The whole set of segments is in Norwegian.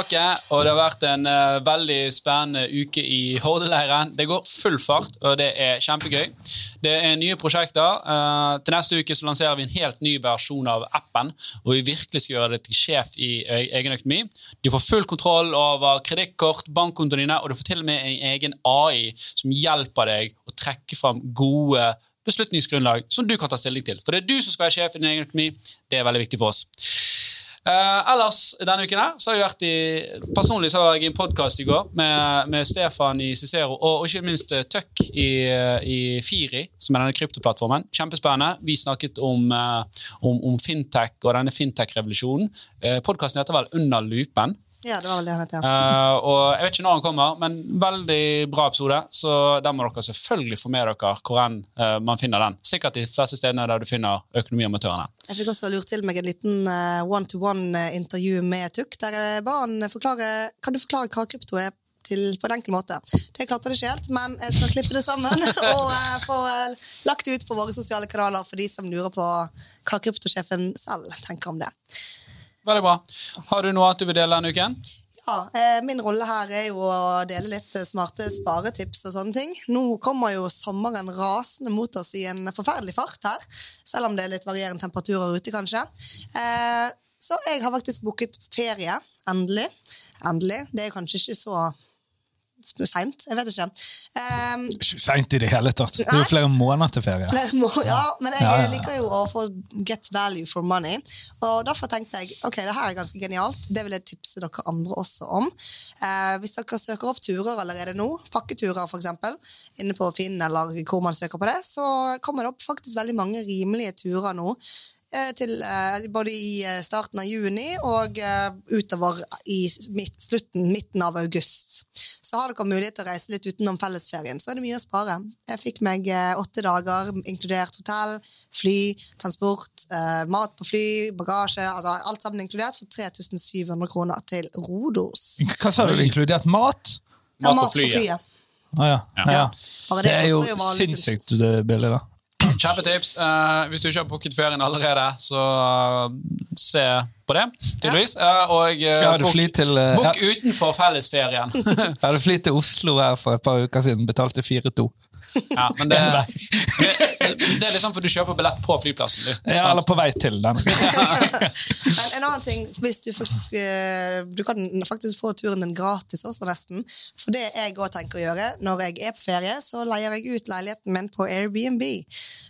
tilbake, og det har vært en uh, veldig spennende uke i Hordeleiren. Det går full fart, og det er kjempegøy. Det er nye prosjekter. Uh, til neste uke så lanserer vi en helt ny versjon av appen, hvor vi virkelig skal gjøre det til sjef i egen økonomi. Du får full kontroll over kredittkort, bankkontoene dine, og du får til og med en egen AI som hjelper deg å trekke fram gode beslutningsgrunnlag som du kan ta stilling til. For det er du som skal være sjef i din egen økonomi. Det er veldig viktig for oss. Uh, ellers denne uken her, så har jeg vært i personlig så var jeg i en podkast i går med, med, Stefan i Cicero og, og ikke minst uh, Tuck i, i, Firi, som er denne kryptoplattformen. Kjempespennende. Vi snakket om, uh, om, om fintech og denne fintech-revolusjonen. Uh, Podkasten heter vel Under lupen. Ja, det var vel det han het, ja. Uh, og Jeg vet ikke når han kommer, men veldig bra episode. Så der må dere selvfølgelig få med dere hvor enn uh, man finner den. Sikkert de fleste stedene der du finner økonomiamatørene. Jeg fikk også lurt til meg en liten uh, one-to-one-intervju med Tuk, der jeg ba han forklare Kan du forklare hva krypto er til, på en enkel måte. Det klarte det ikke helt, men jeg skal klippe det sammen og få lagt det ut på våre sosiale kanaler for de som lurer på hva kryptosjefen selv tenker om det. Veldig bra. Har du noe at du vil dele denne uken? Ja, eh, Min rolle her er jo å dele litt smarte sparetips og sånne ting. Nå kommer jo sommeren rasende mot oss i en forferdelig fart her, selv om det er litt varierende temperaturer ute, kanskje. Eh, så jeg har faktisk booket ferie. Endelig. Endelig. Det er kanskje ikke så seint. Jeg vet ikke. Um, Seint i det hele tatt. Det er jo flere måneder til ferie. Må, ja, men jeg ja, liker jo å få get value for money. Og Derfor tenkte jeg ok, det her er ganske genialt. Det vil jeg tipse dere andre også om. Uh, hvis dere søker opp turer allerede nå, pakketurer f.eks., inne på Finn eller hvor man søker på det, så kommer det opp faktisk veldig mange rimelige turer nå eh, til, uh, både i starten av juni og utover i midt, slutten, midten av august så har dere mulighet til å reise litt utenom fellesferien. Så er det mye å spare. Jeg fikk meg eh, åtte dager, inkludert hotell, fly, transport, eh, mat på fly, bagasje, altså alt sammen inkludert, for 3700 kroner til Rodos. Hva sa du? Inkludert mat? Ja, mat, på flyet. Ah, ja. Ja. Det, det, er jo sinnssykt billig, da. Kjempetips. Uh, hvis du ikke har booket ferien allerede, så uh, se på det, tydeligvis. Uh, og ja, book, til, book utenfor fellesferien. jeg hadde flydd til Oslo her for et par uker siden, betalte 4-2. Ja, men det, det, det, er liksom for du kjøper billett på flyplassen. Du, ja, eller på vei til den. en, en annen ting, hvis Du faktisk Du kan faktisk få turen din gratis også, nesten. For det jeg òg tenker å gjøre når jeg er på ferie, så leier jeg ut leiligheten min på Airbnb.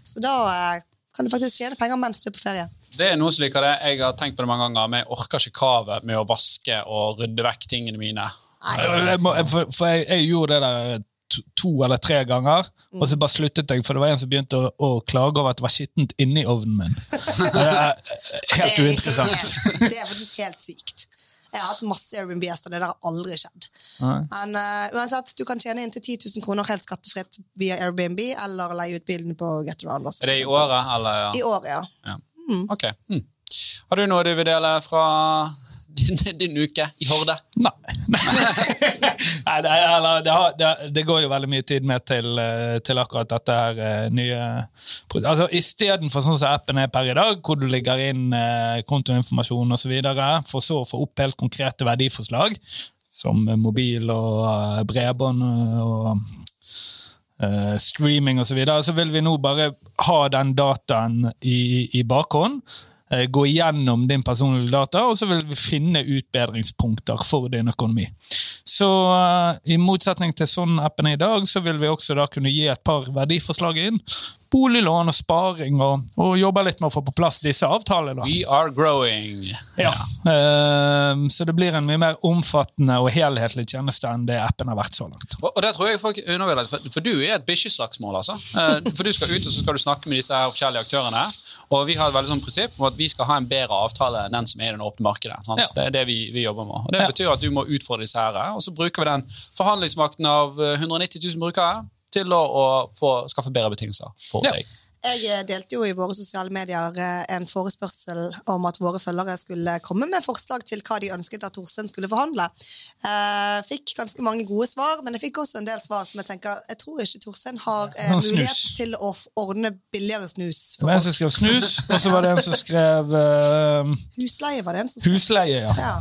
Så da eh, kan du faktisk tjene penger mens du er på ferie. Det er noe som liker det. Jeg har tenkt på det mange ganger, men jeg orker ikke kravet med å vaske og rydde vekk tingene mine. Nei. For, for jeg, jeg, gjorde det der to eller tre ganger, og så bare sluttet jeg, for det var en som begynte å, å klage over at det var skittent inni ovnen min. Det er helt uinteressant. Det er faktisk helt sykt. Jeg har hatt masse Airbnb-gjester, det der har aldri skjedd. Nei. Men uh, uansett, du kan tjene inntil 10 000 kroner helt skattefritt via Airbnb eller leie ut bilen på GetAround. Er det i året, eller? Ja? I året, ja. ja. Mm. Ok. Mm. Har du noe du vil dele fra din, uke i Horde? Nei. Nei det, eller, det, har, det, det, går jo veldig mye tid med til, eh, til akkurat dette her eh, nye altså Istedenfor sånn som appen er per i dag, hvor du legger inn eh, kontoinformasjon osv., for så å få opp helt konkrete verdiforslag, som mobil og bredbånd og uh, streaming osv., så, videre, så vil vi nå bare ha den dataen i, i bakhånd gå igjennom din personlige data, og så vil vi finne utbedringspunkter for din økonomi. Så uh, i motsetning til sånn appen er i dag, så vil vi også da kunne gi et par verdiforslag inn. Boliglån og sparing, og, og jobbe litt med å få på plass disse avtalene. We are growing. Ja. Uh, så det blir en mye mer omfattende og helhetlig tjeneste enn det appen har vært så langt. Og, og det tror jeg folk undervurderer, for, for du er et bikkjeslagsmål, altså. Uh, for du skal ut og så skal du snakke med disse her forskjellige aktørene. Og vi har et veldig sånn prinsipp om at vi skal ha en bedre avtale enn den som er i det åpne markedet. Ja. Det er det vi, vi, jobber med. Og Det betyr at du må utfordre disse her. Og så bruker vi den forhandlingsmakten av 190 eh, 000 brukere til å, å få, skaffe bedre betingelser for deg. Jeg eh, delte jo i våre sosiale medier eh, en forespørsel om at våre følgere skulle komme med forslag til hva de ønsket at Torstein skulle forhandle. Jeg fikk ganske mange gode svar, men jeg fikk også en del svar som jeg tenker Jeg tror ikke Torstein har eh, mulighet til å ordne billigere snus. det var en som skrev snus, og så var det en som skrev uh, Husleie, var det en som skrev. Husleie, ja. ja.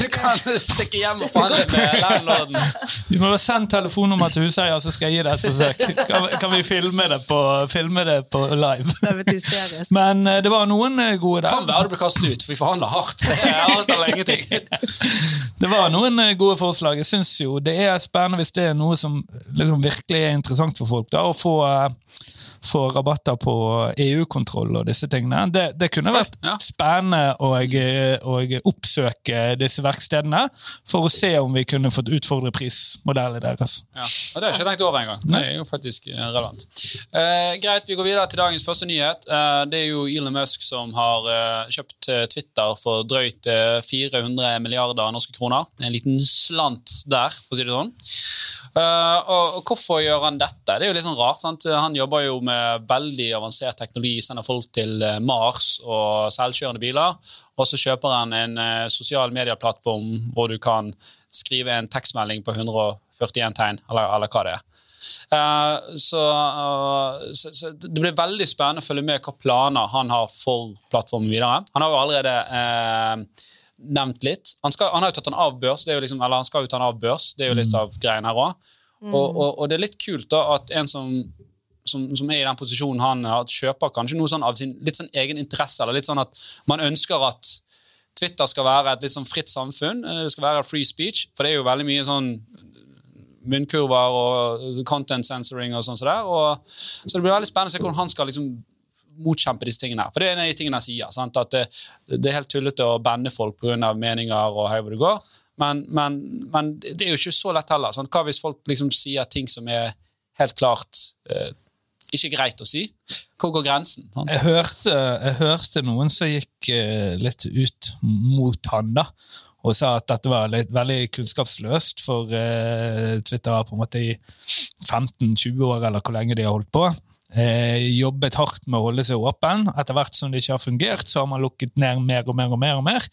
Du kan stikke hjem og forhandle med landlorden. Du må sende telefonnummer til huseier, så skal jeg gi deg et forsøk. Kan, kan vi filme det på, filme det på live? Det hysterisk. Men uh, det var noen uh, gode der. Kan være det blir kastet ut, for vi forhandler hardt. Det er alt eller ingenting. Det var noen uh, gode forslag. Jeg syns jo det er spennende hvis det er noe som liksom, virkelig er interessant for folk. da, å få få rabatter på EU-kontroll og disse tingene. Det, det kunne vært ja. spennende å, å, oppsøke disse verkstedene for å se om vi kunne fått utfordre prismodellen deres. Ja, og Det har jeg ikke tenkt over engang. Det er jo faktisk eh, relevant. Eh, greit, vi går videre til dagens første nyhet. Eh, det er jo Elon Musk som har eh, kjøpt eh, Twitter for drøyt 400 eh, milliarder norske kroner. En liten slant der, for å si det sånn. og, hvorfor gjør han dette? Det er jo litt sånn rart. Sant? Han jobber jo med veldig avansert teknologi, sender folk til Mars og selvkjørende biler. Og så kjøper han en sosial medieplattform hvor du kan skrive en tekstmelding på 141 tegn, eller, eller hva det er. Uh, så, uh, så, så, det blir veldig spennende å følge med hva planer han har for plattformen videre. Han har jo allerede uh, nevnt litt. Han, skal, han, har jo tatt den av børs, liksom, eller han skal jo ta den av børs. Det er jo litt mm. av greien her òg. Mm. Og, og, og, det er litt kult da at en som, som, som, er i den posisjonen han har, kjøper kanskje noe sånn av sin litt sånn egen interesse. eller litt sånn at Man ønsker at Twitter skal være et litt sånn fritt samfunn. Eh, det skal være free speech. For det er jo veldig mye sånn munnkurver og content sensoring og sånn så der. Og, så det blir veldig spennende å se hvordan han skal liksom motkjempe disse tingene. For det er en av de tingene jeg sier. Sant? At det, det, er helt tullete å banne folk pga. meninger og hei hvor det går. Men, men, men, det er jo ikke så lett heller. Sant? Hva hvis folk liksom sier ting som er helt klart eh, ikke greit å si? Hvor går grensen? Jeg hørte, jeg hørte, noen som gikk eh, litt ut mot han, da. Og sa at dette var litt, veldig kunnskapsløst, for eh, Twitter har på en måte i 15-20 år, eller hvor lenge de har holdt på, eh, jobbet hardt med å holde seg åpen. Etter hvert som det ikke har fungert, så har man lukket ned mer og mer. Og mer og mer.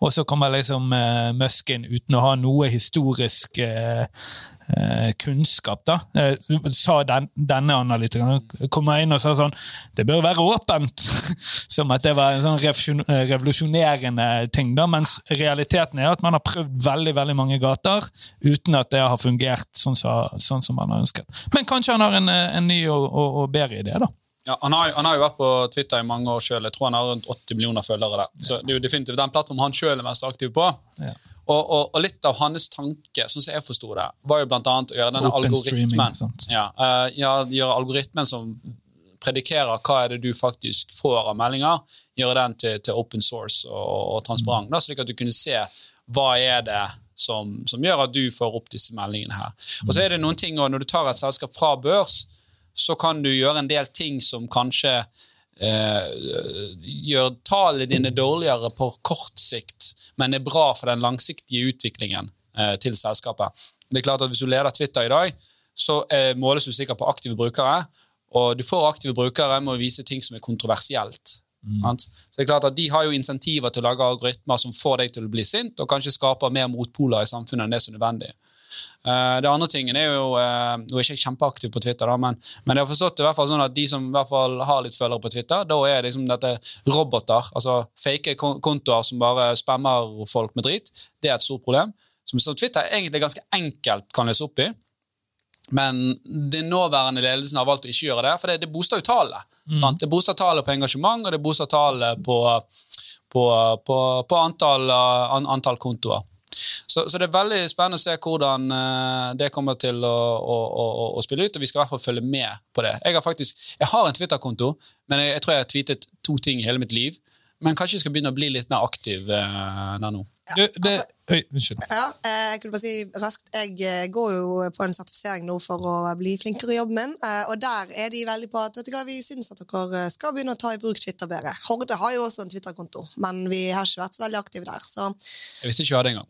Og så kommer liksom eh, Musken uten å ha noe historisk eh, kunnskap. da. Eh, sa den, denne analytikeren. Kom inn og sa sånn Det bør være åpent! Som at det var en sånn eh, revolusjonerende ting. da, Mens realiteten er at man har prøvd veldig veldig mange gater uten at det har fungert sånn, så, sånn som man har ønsket. Men kanskje han har en, en ny og, og, og, bedre idé, da. Ja, han har, han har, jo vært på Twitter i mange år sjøl. Jeg tror han har rundt 80 millioner følgere der. Så det er jo definitivt den plattformen han sjøl er mest aktiv på. Ja. Og, og, og, litt av hans tanke, sånn som jeg forsto det, var jo blant annet å gjøre denne Open algoritmen ja, uh, ja, gjøre algoritmen som predikerer hva er det du faktisk får av meldinger, gjøre den til, til open source og, og transparent, da, slik at du kunne se hva er det som, som, gjør at du får opp disse meldingene her. Og så er det noen ting, og Når du tar et selskap fra børs, så kan du gjøre en del ting som kanskje gjør tallene dine dårligere på kort sikt, men er bra for den langsiktige utviklingen eh, til selskapet. Det er klart at Hvis du leder Twitter i dag, så eh, måles du sikkert på aktive brukere. Og du får aktive brukere med å vise ting som er kontroversielt. Mm. Så det er klart at De har jo insentiver til å lage algoritmer som får deg til å bli sint, og kanskje skaper mer motpoler i samfunnet enn det som er nødvendig. Uh, det andre tingen er jo uh, Nå er jeg ikke kjempeaktiv på Twitter, da, men, men, jeg har forstått det i hvert fall sånn at de som i hvert fall har litt følgere på Twitter, da er liksom dette roboter, altså fake kontoer som bare spammer folk med drit. Det er et stort problem. Som, som Twitter egentlig ganske enkelt kan lese opp i. Men den nåværende ledelsen har valgt å ikke gjøre det, for det, det booster jo tallet. Mm. Det booster tallet på engasjement, og det booster tallet på, på, på, på antall, an, antall kontoer. Så, så, det er veldig spennende å se hvordan uh, det kommer til å, å, å, å, spille ut, og vi skal i hvert fall følge med på det. Jeg har faktisk, jeg har en Twitter-konto, men jeg, jeg, tror jeg har tweetet to ting i hele mitt liv. Men kanskje vi skal begynne å bli litt mer aktiv uh, der nå. Ja, det, altså, øy, unnskyld. Ja, eh, jeg kunne bare si raskt, jeg eh, går jo på en sertifisering nå for å bli flinkere i jobben min, eh, og der er de veldig på at vet du hva, vi syns at dere skal begynne å ta i bruk Twitter bedre. Horde har jo også en Twitter-konto, men vi har ikke vært så veldig aktive der. Så. Jeg visste ikke vi hadde det engang.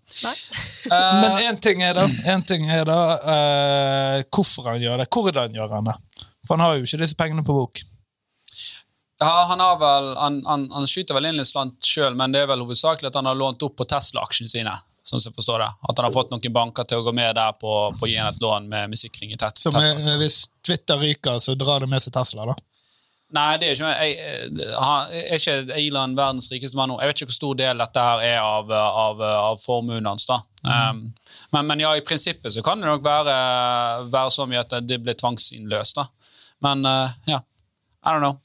uh, men én ting er da, en ting er da uh, hvorfor han gjør det. Hvordan gjør han det? For han har jo ikke disse pengene på bok. Ja, han, har vel, han, han, han skyter vel inn litt slant sjøl, men det er vel hovedsakelig at han har lånt opp på Tesla-aksjene sine. Sånn som jeg forstår det. At han har fått noen banker til å gå med der på, på å gi et lån med, med sikring i tet- Så Tesla. hvis Twitter ryker, så drar det med seg Tesla, da? Nei, det er ikke jeg, han, Er ikke Elon verdens rikeste mann nå? Jeg vet ikke hvor stor del dette her er av, av, av formuen hans. da. Um, men, men ja, i prinsippet så kan det nok være, være så mye at det blir tvangsinnløst. da. Men uh, ja, I don't know.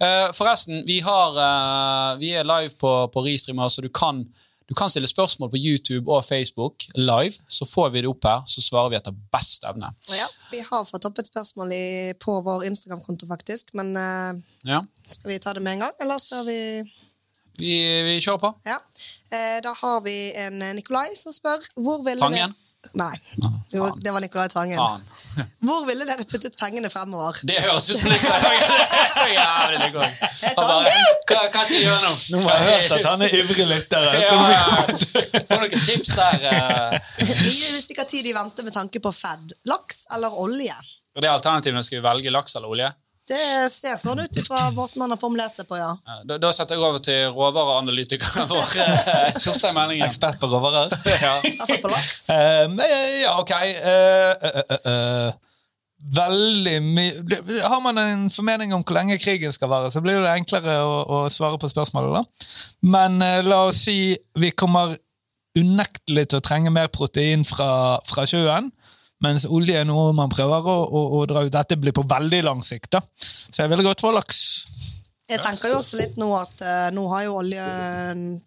Uh, forresten, vi, har, uh, vi er live på, på Ristreamer, så du kan, du kan stille spørsmål på YouTube og Facebook live. Så får vi det opp her, så svarer vi etter best evne. Ja, vi har fått opp et spørsmål i, på vår Instagram-konto, faktisk. Men eh, Ja, skal vi ta det med en gang, eller spør vi Vi, vi kjører på. Ja. Eh, da har vi en eh, Nikolai som spør hvor ville Tangen? Nei, jo, faen. det var Nicolai Tangen. Faen. Hvor ville dere puttet pengene fremover? Det høres ut som Nicolai så jævlig det går. Han bare, hva, hva skal jeg gjøre nå? Nå har jeg hørt at han er ivrig lytter. Ja. Få noen tips der. eh. Mye vil sikkert tid i vente med tanke på Fed. Laks eller olje? Det er alternativene. Skal vi velge laks eller olje? Det ser sånn ut fra måten han har formulert seg på, ja. Da, da setter jeg over til råvareanalytikeren vår, Torstein Meldingen. Ekspert på råvarer. Ja. I på laks. Eh, ja, ok. Uh, uh, uh, eh. Veldig mye Har man en formening om hvor lenge krigen skal vare, så blir det enklere å, å svare på spørsmålet. da. Men eh, la oss si vi kommer unektelig til å trenge mer protein fra, fra sjøen. Mens olje er noe man prøver å, å, å dra ut. Dette blir på veldig lang sikt. da. Så jeg ville gått for laks. Jeg tenker jo også litt nå at uh, nå har jo olje,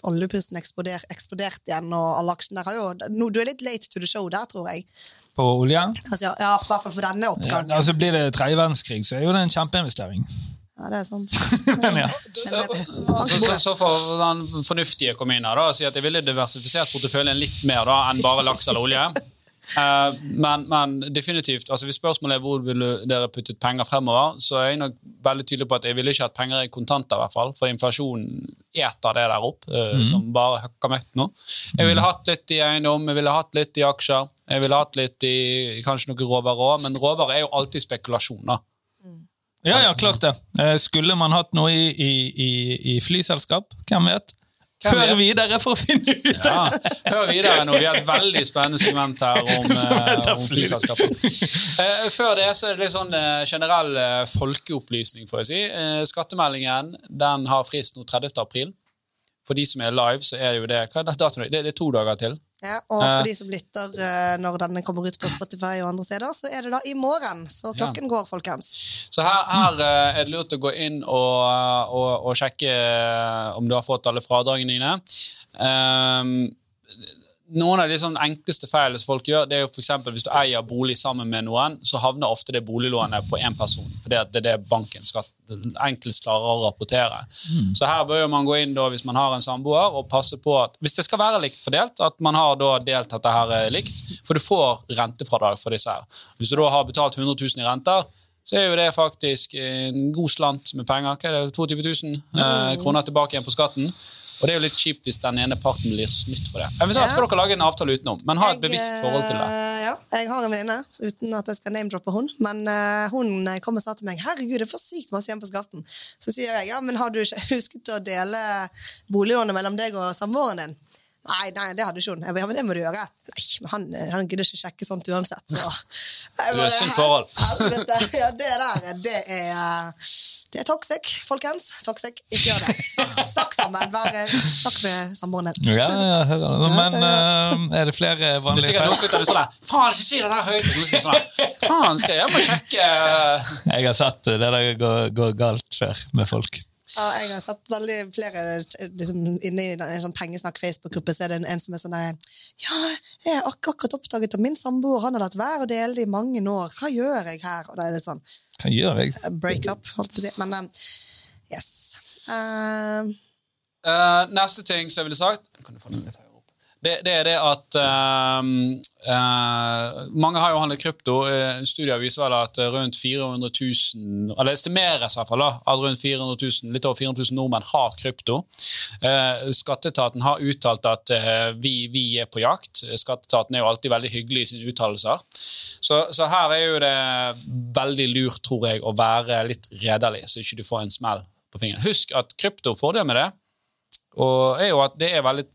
oljeprisen eksplodert, eksplodert igjen, og alle aksjene der har jo nå, Du er litt late to the show der, tror jeg. På olje. Altså, ja, I hvert fall for denne Ja, oppgangen. altså Blir det tredje verdenskrig, så er jo det en kjempeinvestering. Ja, det er sant. Men ja. Så, så, så får den fornuftige komme inn her da, og si at jeg ville diversifisert porteføljen litt mer da, enn bare laks eller olje. Eh, men, men definitivt, altså hvis spørsmålet er hvor ville dere puttet penger fremover, så er jeg nok veldig tydelig på at jeg ville ikke hatt penger i kontanter, i hvert fall, for inflasjonen eter det der opp, eh, som bare høkker møkk nå. Jeg ville hatt litt i eiendom, jeg ville hatt litt i aksjer, jeg ville hatt litt i kanskje noe råvarer òg, men råvarer er jo alltid spekulasjoner. Ja, ja, klart det. Eh, Skulle man hatt noe i, i, i, i flyselskap? Hvem vet? Hør videre for å finne ut! det! Ja, Hør videre nå. Vi har et veldig spennende segment her om, eh, om flyselskaper. Eh, før det så er det litt sånn eh, generell folkeopplysning, får jeg si. Skattemeldingen den har frist nå 30. april. For de som er live, så er jo det hva er datoen? Det, det er to dager til. Ja, og for de som lytter eh, når denne kommer ut på Spotify og andre steder, så er det da i morgen. Så klokken går, folkens. Så her, her eh, er det lurt å gå inn og, og, og sjekke eh, om du har fått alle fradragene dine. Ehm, noen av de sånn enkleste feilene som folk gjør, det er jo for hvis du eier bolig sammen med noen, så havner ofte det boliglånet på én person. For det er det banken skal enklest klarer å rapportere. Så her bør man gå inn da, hvis man har en samboer og passe på at hvis det skal være likt fordelt, at man har da delt dette her eh, likt. For du får rentefradrag for disse her. Hvis du da har betalt 100 000 i renter, så er jo det faktisk en god slant med penger. Hva er det, 22 000 eh, kroner tilbake igjen på skatten. Og det er jo litt kjipt hvis den ene parten blir snytt for det. Eventuelt skal dere lage en avtale utenom, men ha et Jeg, bevisst forhold til det. eh, Ja, jeg har en venninne, uten at jeg skal name-droppe hun, men eh, hun kom og sa til meg herregud, det er for sykt masse igjen på skatten. Så sier jeg ja, men har du ikke husket å dele boliglånet mellom deg og samboeren din? Nei, nei, det hadde ikke hun. Jeg ja, men det må du gjøre. Nei, men han, han gidder ikke sjekke sånt uansett. Så. Er synd forhold. Ja, det der, det er Det er toxic, folkens. Toxic. Ikke gjør det. Snakk, snakk sammen. Vær, snakk med samboeren din. Ja, ja, hører det. Men uh, er det flere er vanlige feil? Nå sitter du sånn der, Faen, ikke si det der høyt! Sier sånn Faen, skal jeg hjem og sjekke Jeg har sett det der går, går galt før med folk. Ja, jeg har sett veldig flere liksom, Inne i en sånn pengesnakk-Facebook-gruppe så er det en, en som er sånn Ja, jeg har ak akkurat oppdaget at min samboer han har latt være å dele det i mange år. Hva gjør jeg her? Og da er det sånn Hva gjør jeg? eh, break-up, holdt på å si. Men um, yes. Uh, Uh, Neste ting som jeg ville sagt Kan du få den litt opp? Det, det er det at uh, uh, Mange har jo handlet krypto. Uh, studier viser vel at rundt 400 000 Eller estimeres i hvert fall da, at rundt 400 000, litt over 400 000 nordmenn har krypto. Skatteetaten har uttalt at vi, vi, er på jakt. Skatteetaten er jo alltid veldig hyggelig i sine uttalelser. Så, så, her er jo det veldig lurt, tror jeg, å være litt redelig, så ikke du får en smell på fingeren. Husk at krypto, fordelen med det, og er jo at det er veldig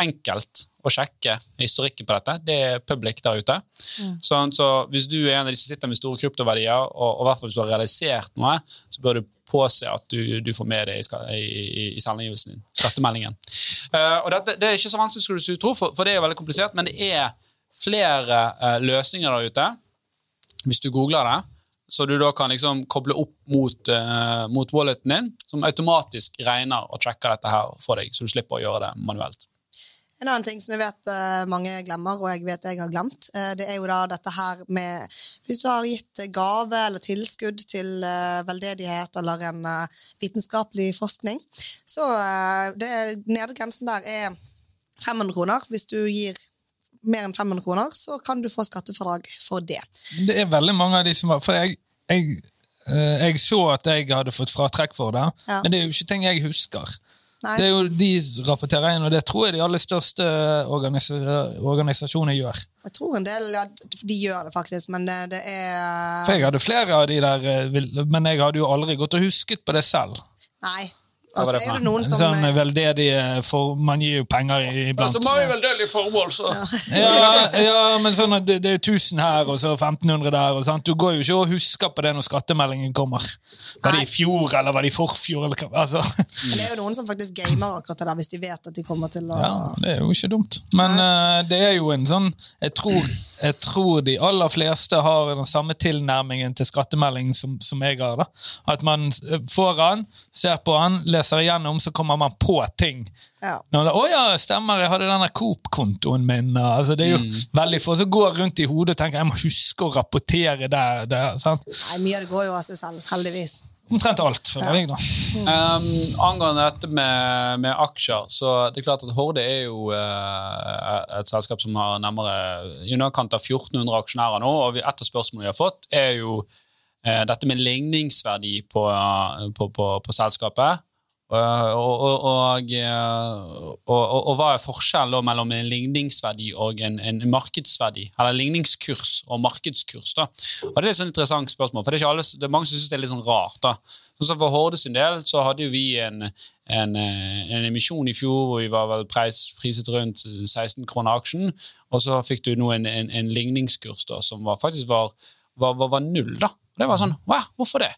enkelt å sjekke historikken på dette. Det er public der ute. Mm. Så, så, hvis du er en av de som sitter med store kryptoverdier, og, og hvert fall hvis du har realisert noe, så bør du påse at du, du får med det i, i, i selvangivelsen din. Skattemeldingen. Uh, og det, det, er ikke så vanskelig som du tror, for, for, det er veldig komplisert, men det er flere uh, løsninger der ute. Hvis du googler det, så du da kan liksom koble opp mot, uh, mot walleten din, som automatisk regner og tracker dette her for deg, så du slipper å gjøre det manuelt. En annen ting som jeg vet uh, mange glemmer, og jeg vet jeg har glemt, uh, det er jo da dette her med Hvis du har gitt gave eller tilskudd til uh, veldedighet eller en vitenskapelig forskning, så det nedre grensen der er 500 kroner. Hvis du gir mer enn 500 kroner, så kan du få skattefradrag for det. Det er veldig mange av de som har For jeg, jeg, jeg så at jeg hadde fått fratrekk for det, ja. men det er jo ikke ting jeg husker. Nei. Det er jo De rapporterer inn, og det tror jeg de aller største organis organisasjonene gjør. Jeg tror en del ja, de gjør det, faktisk, men det, det, er For jeg hadde flere av de der, eh, men jeg hadde jo aldri gått og husket på det selv. Nei, og så er det noen som Sånn veldedige for Man gir jo penger iblant. Altså, man har jo veldedige formål, så ja. ja, men sånn det, det, er 1000 her og så 1500 der. Og sant? Du går jo ikke og husker på det når skattemeldingen kommer. Var det i fjor, eller var det i forfjor? Eller, altså. Det er jo noen som faktisk gamer akkurat det der, hvis de vet at de kommer til å Ja, det er jo ikke dumt. Men uh, det er jo en sånn jeg tror, jeg tror, de aller fleste har den samme tilnærmingen til skattemelding som, som jeg har. da. At man får den, ser på den, leser igjennom, så kommer man på ting. Ja. Når 'Å ja, stemmer, jeg hadde denne Coop-kontoen min.' Altså, det er jo mm. veldig få som går rundt i hodet og tenker 'jeg må huske å rapportere der'. der sant? Nei, Mye av det går jo av seg selv, heldigvis. Omtrent alt, føler jeg. da. Um, angående dette med, med, aksjer, så det er klart at Horde er jo uh, et selskap som har nærmere i underkant av 1400 aksjonærer nå. og Et av spørsmålene vi har fått, er jo uh, dette med ligningsverdi på, uh, på, på, på selskapet. Og, og, og, og, hva er forskjellen mellom en ligningsverdi og en, en, markedsverdi? Eller ligningskurs og markedskurs? da. Og Det er et sånn interessant spørsmål, for det er, alle, det er mange som syns det er litt sånn rart. da. Så For Horde sin del så hadde jo vi en, en, en emisjon i fjor hvor vi var vel preis, priset rundt 16 kroner aksjen, og så fikk du nå en, en, ligningskurs da, som var, faktisk var, var, var, null. da. Og det var sånn, wow, Hvorfor det?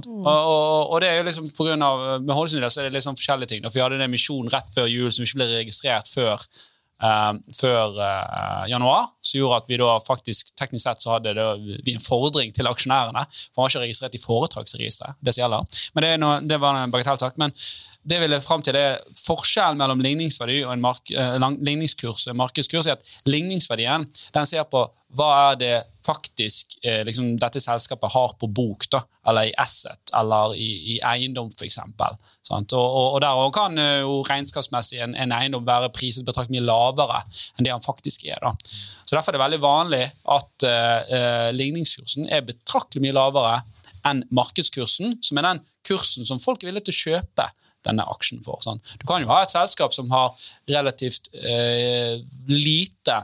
Mm. Og, og, og, det er jo liksom på grunn av, Med Holsund så er det liksom forskjellige ting. For Vi hadde en emisjon rett før jul som ikke ble registrert før, uh, før uh, januar. Som gjorde at vi da faktisk teknisk sett så hadde det, vi en fordring til aksjonærene. For han var ikke registrert i foretaksregisteret. det som gjelder. Men det, noe, det var en bagatellsak. Men det vil jeg frem til det forskjellen mellom ligningsverdi og en mark, uh, ligningskurs og markedskurs er at ligningsverdien den ser på hva er det faktisk eh, liksom, dette selskapet har på bok, da, eller i asset, eller i, i eiendom, f.eks. Og, og, og der kan eh, jo regnskapsmessig en, en, eiendom være priset betraktelig mye lavere enn det han faktisk er. da. Så Derfor er det veldig vanlig at eh, eh, ligningskursen er betraktelig mye lavere enn markedskursen, som er den kursen som folk er villige til å kjøpe denne aksjen for. Sånn. Du kan jo ha et selskap som har relativt eh, lite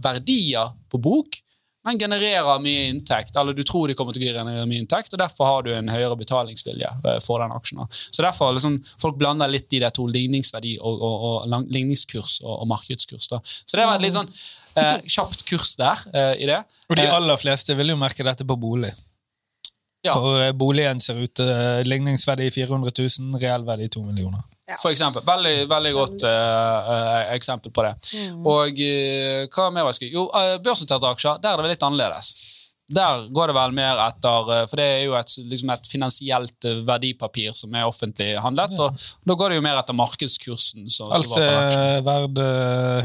verdier på bok, men genererer mye inntekt, eller du tror de kommer til å generere mye inntekt, og derfor har du en høyere betalingsvilje eh, for den aksjen. Så derfor liksom, Folk blander litt i det to ligningsverdi og, og, og ligningskurs og, og markedskurs. Da. Så det var et litt sånn eh, kjapt kurs der eh, i det. Og de eh, aller fleste vil jo merke dette på bolig. Ja. For eh, boligen ser ut til ligningsverdi 400 000, reell verdi 2 millioner. For eksempel. Veldig, veldig godt uh, eksempel på det. Mm. Og uh, hva mer var jeg Jo, uh, børsnoterte aksjer, der er det litt annerledes. Der går det vel mer etter For det er jo et, liksom et finansielt verdipapir som er offentlig handlet. Ja. og Da går det jo mer etter markedskursen. Så, Alt er verdt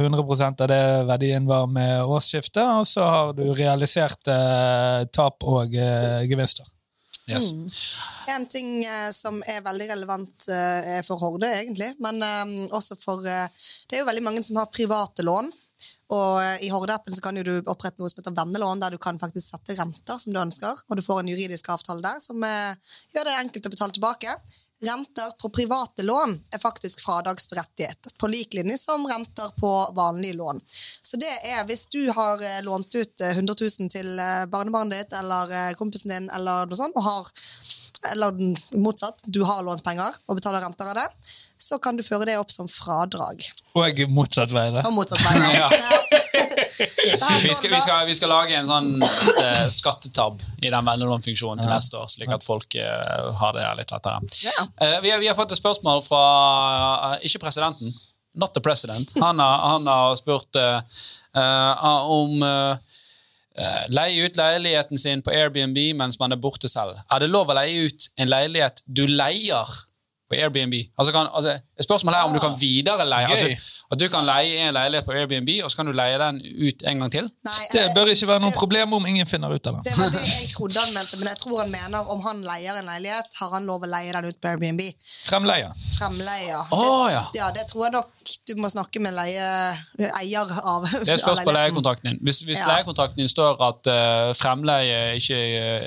100 av det verdien var med årsskiftet, og så har du realisert tap og gevinster. Yes. En ting eh, som er veldig relevant eh, for Horde, egentlig, men eh, også for eh, Det er jo veldig mange som har private lån. Og eh, i Horde-appen kan du opprette noe som heter vennelån, der du kan faktisk sette renter som du ønsker, og du får en juridisk avtale der som eh, gjør det enkelt å betale tilbake. Renter på private lån er faktisk fradragsberettiget, på lik linje som renter på vanlige lån. Så det er hvis du har eh, lånt ut eh, 100 000 til eh, barnebarnet ditt eller eh, kompisen din, eller noe sånt, og har eller motsatt, du har lånt penger og betaler renter av det, så kan du føre det opp som fradrag. Og motsatt vei. da. Og motsatt vei. da. Ja. Vi skal, vi, skal, vi skal lage en sånn uh, skattetab i den vennelånfunksjonen til neste år, slik at folk uh, har det litt lettere. Ja. Eh, vi, har, vi har fått et spørsmål fra ikke presidenten, not the president. Han har, han har spurt om leie ut leiligheten sin på Airbnb mens man er borte selv. Er det lov å leie ut en leilighet du leier på Airbnb? Altså kan, altså, Spørsmålet er om du kan videreleie. Gøy. Altså, at du kan leie en leilighet på Airbnb, og så kan du leie den ut en gang til? Nei, Det eh, bør ikke være noe det- problem om ingen finner ut av det. Det var det jeg trodde han mente, men jeg tror han mener om han leier en leilighet, har han lov å leie den ut på Airbnb. Fremleie. Fremleie. Å, det, ja. ja, det tror jeg nok du må snakke med leie, eier av. Det spørs på leiekontrakten din. Hvis, hvis Ja. leiekontrakten din står at uh, fremleie ikke er,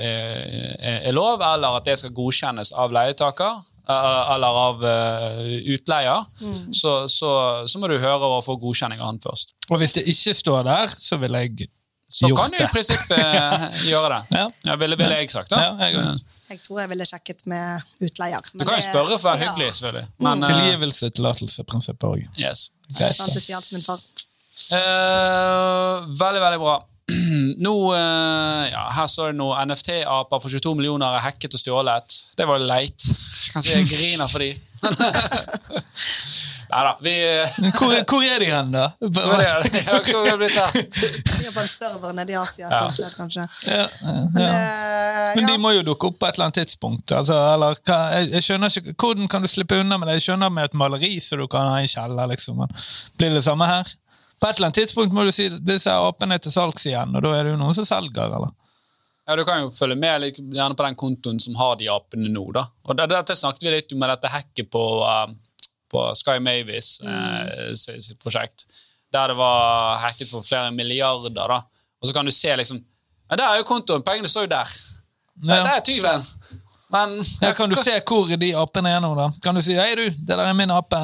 er, er lov, eller at det skal godkjennes av leietaker, eh, eller av eh, utleier, Mm. så, så, så må du høre og få godkjenning av han først. Og hvis det ikke står der, så vil jeg Så gjort kan du i prinsippet eh, gjøre det. Ja. Ja, ville, ville jeg sagt, da. Ja, jeg. Jeg tror jeg ville sjekket med utleier. Du kan jo spørre for å være ja, hyggelig, selvfølgelig. Men, mm. Tilgivelse, tillatelse, prinsippet òg. yes. Sant, det sier alltid min far. Eh, veldig, veldig bra. Nå, eh, ja, Her står det noe NFT-aper for 22 millioner er hacket og stjålet. Det var leit. Jeg kan si jeg griner for de. Nei da. Vi Hvor, hvor er de hen, da? Hvor er de? Ja, hva har blitt her? Ligger på en server nede i Asia, Ja. sted, kanskje. Ja, Men, ja. eh, Men ja. de må jo dukke opp på et eller annet tidspunkt. Altså, eller, hva, jeg, jeg skjønner ikke, Hvordan kan du slippe unna med det? Jeg skjønner med et maleri så du kan ha i kjeller, liksom. Men blir det samme her? På et eller annet tidspunkt må du si disse apene er til salgs igjen, og da er det jo noen som selger, eller? Ja, Du kan jo følge med gjerne på den kontoen som har de apene nå. da. Og det, Dette snakket vi litt om med dette hacket på, uh, på Sky Mavis eh, sitt prosjekt. Der det var hacket for flere milliarder. da. Og så kan du se liksom ja, Der er jo kontoen, pengene står jo der. Der, Ja. der er tyven. Men Ja, kan du se hvor de apene er nå, da? Kan du si 'hei, du, det der er min ape'?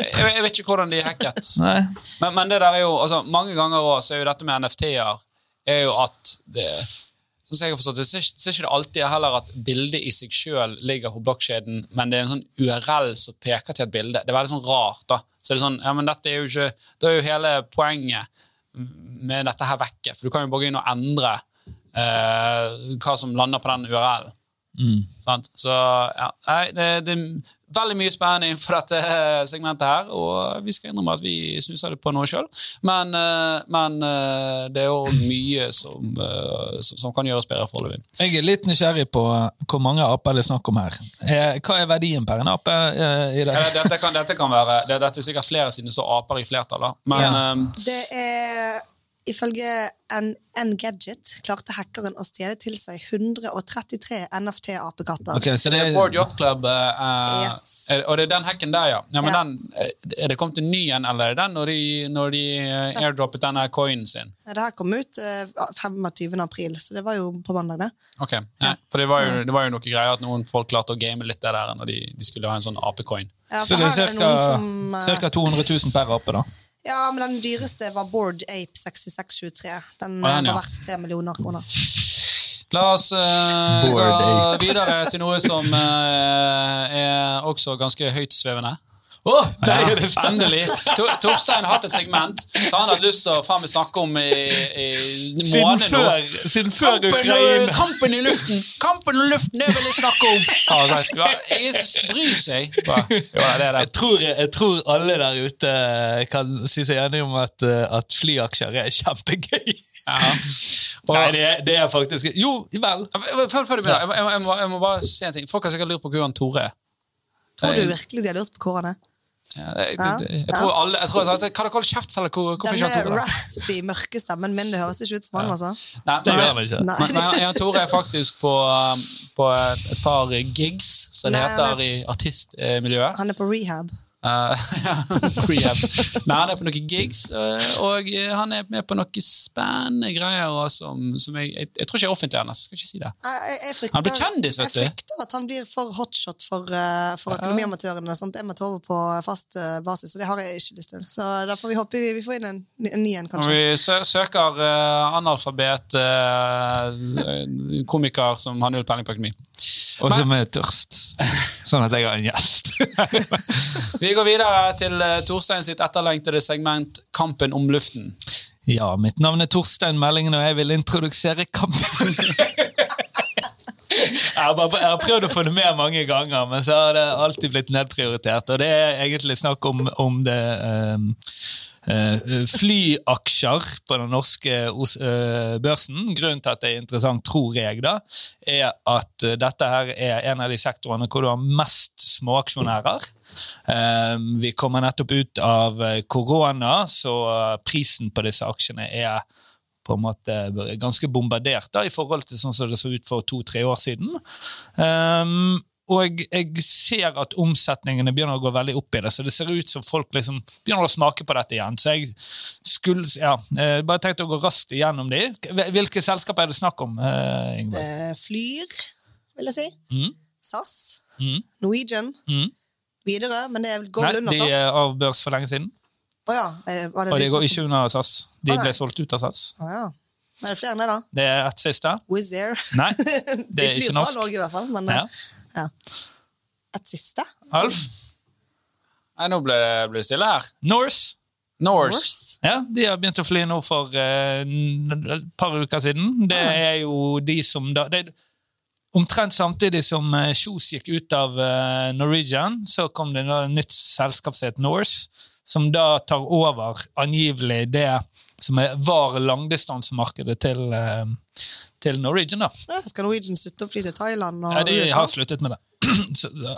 jeg, jeg vet ikke hvordan de er hacket. Men, men det der er jo, altså, mange ganger også, er jo dette med NFT-er er jo at det, sånn som jeg har forstått det, så er ikke- er det alltid heller at bildet i seg sjøl ligger på blokkjeden, men det er en sånn URL som peker til et bilde. Det er veldig sånn rart. da. Så er det sånn, ja, men dette er jo ikke, Da er jo hele poenget med dette her vekke, for du kan jo bare gå inn og endre eh, hva som lander på den URL-en. Sant? Så ja, nei, det, det er veldig mye spennende innenfor dette segmentet her, og vi skal innrømme at vi snuser det på noe sjøl. Men, eh, men eh, det er jo mye som, eh, som, som kan gjøres bedre foreløpig. Jeg er litt nysgjerrig på hvor mange aper det er snakk om her. Eh, Hva er verdien per en ape i det? Dette kan, dette kan være Dette er sikkert flere siden det står aper i flertall, da. men Ja. Det er Ifølge en Engadget klarte hackeren å stjele til seg 133 NFT-apekatter. Ok, så det er Board Yacht Club, eh, Yes. er, og det er den hacken der, ja. ja men Ja. Den, eh, er det kommet en ny en, eller er det den når de, når de eh, airdroppet denne coinen sin? Det her kom ut eh, 25. april, så det var jo på mandag, det. Ok, ja. For det var, jo, det var jo noe greier at noen folk klarte å game litt det der når de, de skulle ha en sånn apecoin. Ja, Så det er ca. som eh, 200 000 per ape, da. Ja, men den dyreste var Board Ape 6623. Den Å, eh, den, ja. var verdt 3 millioner kroner. La oss uh, gå videre til noe som uh, er også ganske høytsvevende. Å, nei, Ja, det endelig. Tor- Torstein har hatt et segment som han hadde lyst til å faen meg snakke om i, i Siden måneder nå. før, siden før Kampen, Ukraina. kampen i luften! Kampen i luften, det vil jeg snakke om! Sagt. Ja, Ingen bryr seg. Bare, det det. Jeg tror, jeg tror alle der ute kan si seg enige om at, eh, at flyaksjer er kjempegøy. Ja. Og, Nei, det er, det er faktisk Jo, vel. Følg med, jeg, jeg, jeg, må, jeg må bare si en ting. Folk har sikkert lurt på hvor han Tore er. Tror du virkelig de har lurt på hvor han er? Ja, jeg, jeg, jeg, tror alle jeg tror, Hva dere holder kjeft? Hvor, hvorfor ikke Denne han Tore? da? raspy, mørke stemmen min, det høres ikke ut som han, altså. Nei, Det gjør ikke. Nei. Nei, jeg Jan Tore er faktisk på, um, på et par gigs, som det heter i artistmiljøet. Han er på rehab. Uh, ja. Nei, han er på noen gigs, uh, og uh, han er med på noen spennende greier som, som jeg, jeg, jeg tror ikke er offentlig ennå. Skal ikke si det. Jeg, frykter, Han blir kjendis, vet du. Jeg frykter at han blir for hotshot for, for økonomiamatørene, sånn jeg må ta over på fast basis, og det har jeg ikke lyst til. Så da får vi håpe vi, vi får inn en, en ny en, Når kanskje. vi sø søker uh, analfabet uh, komiker som har null peiling på økonomi. Og som er tørst. Sånn at jeg har en gjest. Vi går videre til uh, Torstein sitt etterlengtede segment Kampen om luften. Ja, mitt navn er Torstein Meldingen, og jeg vil introdusere kampen. Jeg har, bare, jeg har prøvd å få det med mange ganger, men så har det alltid blitt nedprioritert. Og det er egentlig snakk om, om det eh, flyaksjer på den norske eh, børsen. Grunnen til at det er interessant, tror jeg, da, er at eh, dette her er en av de sektorene hvor du har mest småaksjonærer. Vi kommer nettopp ut av eh, korona, så eh, prisen på disse aksjene er på en måte ganske bombardert da, i forhold til sånn som det så ut for to-tre år siden. Ehm, og jeg ser at omsetningene begynner å gå veldig opp i det, så det ser ut som folk liksom begynner å smake på dette igjen. Så jeg skulle, ja, eh, bare tenkte å gå raskt igjennom de. Hvilke selskaper er det snakk om, eh, Ingeborg? Eh, Flyr, vil jeg si. Mm. SAS. Mm. Norwegian. Mm. Widerøe, men det går Nei, vel under de er av børs for lenge siden. Oh, ja. Var det Og de de går ikke under SAS. De Å, ble solgt ut av SAS. Oh, ja. Er det flere enn det, da? Det er et siste. Wizz Air. Nei, det er flyr ikke norsk. Norge, i hvert fall. Men, Ja. Ja. Et siste? Alf? Nei, nå ble det stille her. Norse? Norse. Norse? Ja, de har begynt å fly nå for eh, et par uker siden. Det er jo de som da det, Omtrent samtidig som eh, Kjos gikk ut av eh, Norwegian, så kom det et nytt selskap som heter Norse, som da tar over angivelig det som er, var langdistansemarkedet til, eh, til Norwegian. da. Ja, Skal Norwegian slutte å fly til Thailand og Ja, de USA? har sluttet med det.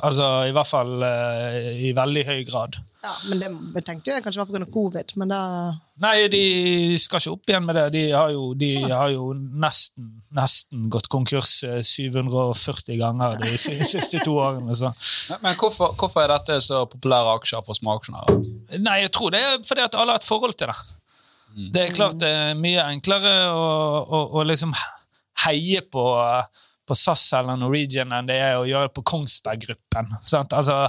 Altså i hvert fall uh, i veldig høy grad. Ja, men det jeg tenkte jeg kanskje var pga. covid, men da Nei, de skal ikke opp igjen med det. De har jo, de har jo nesten, nesten gått konkurs eh, 740 ganger de siste to årene. Så. Men, men hvorfor, hvorfor er dette så populære aksjer for småaksjonærer? Nei, jeg tror det er fordi at alle har et forhold til det. Det er klart det er mye enklere å, å, å liksom heie på, på SAS eller Norwegian enn det er å gjøre på Kongsberg Gruppen. Sant? Altså,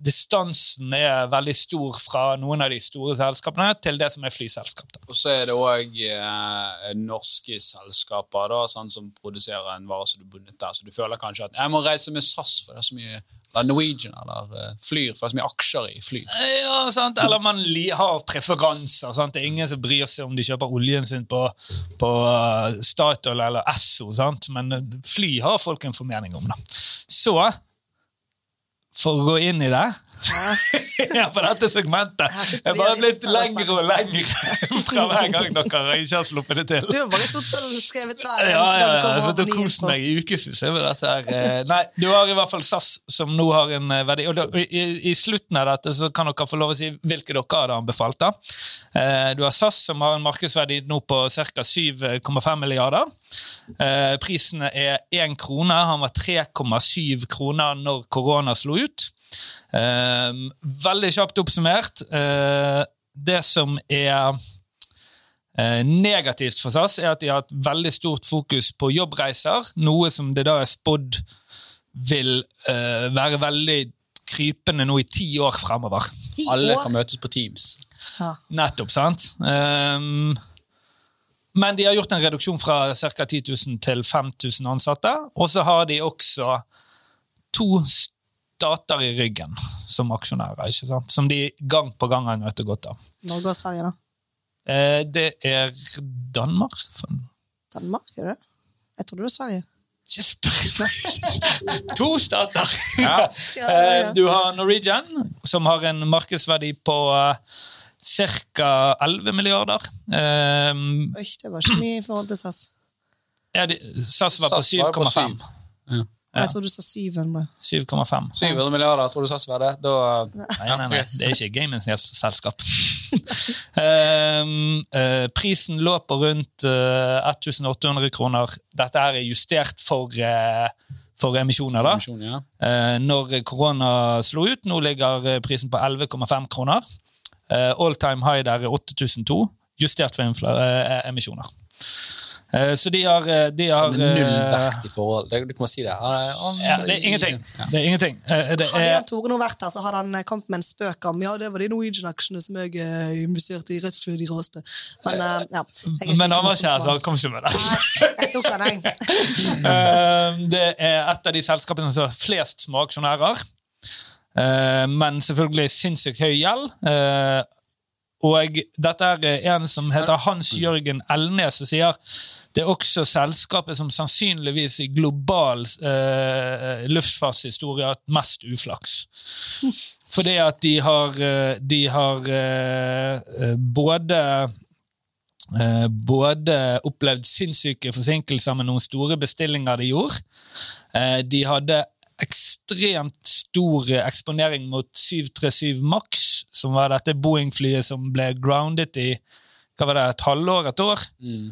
distansen er veldig stor fra noen av de store selskapene til det som er flyselskap. Og så er det òg eh, norske selskaper da, sånn som produserer en vare som du bundet der, så du føler kanskje at jeg må reise med SAS, for det er så mye eller Norwegian eller eh, Flyr, for det er så mye aksjer i Flyr. Ja, sant? Eller man har preferanser. Sant? Det er ingen som bryr seg om de kjøper oljen sin på, på uh, Statoil eller Esso, men fly har folk en formening om. Da. Så, for å gå inn i det ja, for dette segmentet er bare blitt lengre og lengre fra hver gang dere ikke har sluppet det til. Du har bare sittet og skrevet hver Ja, ja, ja, ja. du kost meg i ukevis med dette. her. Eh, Nei, du har i hvert fall SAS, som nå har en eh, verdi. Og da- i, I slutten av dette så kan dere få lov å si hvilke dere hadde anbefalt. da. Eh, Du har SAS, som har en markedsverdi nå på ca. 7,5 milliarder. Prisene er én krone. Han var 3,7 kroner når korona slo ut. Eh, Veldig kjapt oppsummert. eh, Det som er Eh, Negativt for SAS er at de har et veldig stort fokus på jobbreiser, noe som det da er spådd vil eh, være veldig krypende nå i ti år fremover. Ti Alle kan møtes på Teams. Ja. Nettopp, sant? Um, men de har gjort en reduksjon fra ca. 10 000 til 5000 ansatte. Og så har de også to stater i ryggen som aksjonærer, ikke sant? som de gang på gang har nødt godt av. Norge og Sverige, da. Eh, det er Danmark. Danmark, er det det? Jeg trodde det var Sverige. Ikke spør! To stater! Ja, ja, Eh, ja. Du har Norwegian, som har en markedsverdi på ca. 11 milliarder. Eh, Oi, det var ikke mye i forhold til SAS. ja, de- SAS var SAS var på 7,5. Ja. Jeg tror du sa 700. 7,5. 700 milliarder, tror du sa Sverre? Da Nei, nei, nei, det er ikke gamingselskap. um, uh, prisen lå på rundt uh, 1800 kroner. Dette er justert for, uh, for emisjoner. da. Emisjon, ja. Uh, når korona slo ut, nå ligger prisen på 11,5 kroner. Uh, all time high der er 8002, justert for uh, emisjoner. Uh, så de har, uh, de har er null uh, verdt i forhold. Det, du kan bare si det. Er- han- ja, Det er ingenting. Ja. Det er ingenting. Det er, Hadde Tore nå vært her, så hadde han eh, kommet med en spøk om ja, det var de Norwegian-aksjene som jeg eh, investerte i rett før de raste. Men eh, ja. jeg men han var ikke her, så han kom ikke med det. Nei, jeg tok han, jeg. Eh, det er et av de selskapene som har flest små aksjonærer. Eh, men selvfølgelig sinnssykt høy gjeld. Eh, og dette er en som heter Hans Jørgen Elnes, som sier det er også selskapet som sannsynligvis i global eh, luftfartshistorie har hatt mest uflaks. Fordi at de har, eh, de har eh, både eh, både opplevd sinnssyke forsinkelser med noen store bestillinger de gjorde. Eh, de hadde ekstremt stor eksponering mot 737 Max, som var dette Boeing-flyet som ble grounded i hva var det, et halvår, et år?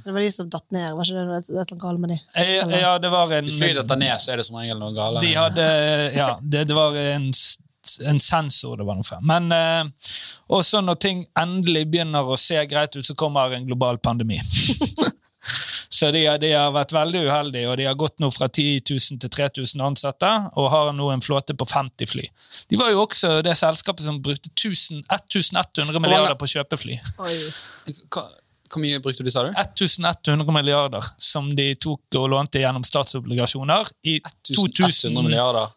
Det var de som datt ned. Var ikke det noe- et galt med de? Eh, Ja, det var en Hvis flyet detter ned, så er det som regel noe galt. De hadde Ja, det, det var en, en sensor det var noe for. Men eh, også når ting endelig begynner å se greit ut, så kommer en global pandemi. Så de, har- de har vært veldig uheldige, og de har gått nå fra 10 000 til 3000 ansatte, og har nå en flåte på 50 fly. De var jo også det selskapet som brukte 1000 1100 milliarder på å kjøpe fly. Hva, hvor mye brukte du, sa du? 1100 milliarder som de tok og lånte gjennom statsobligasjoner i 2000,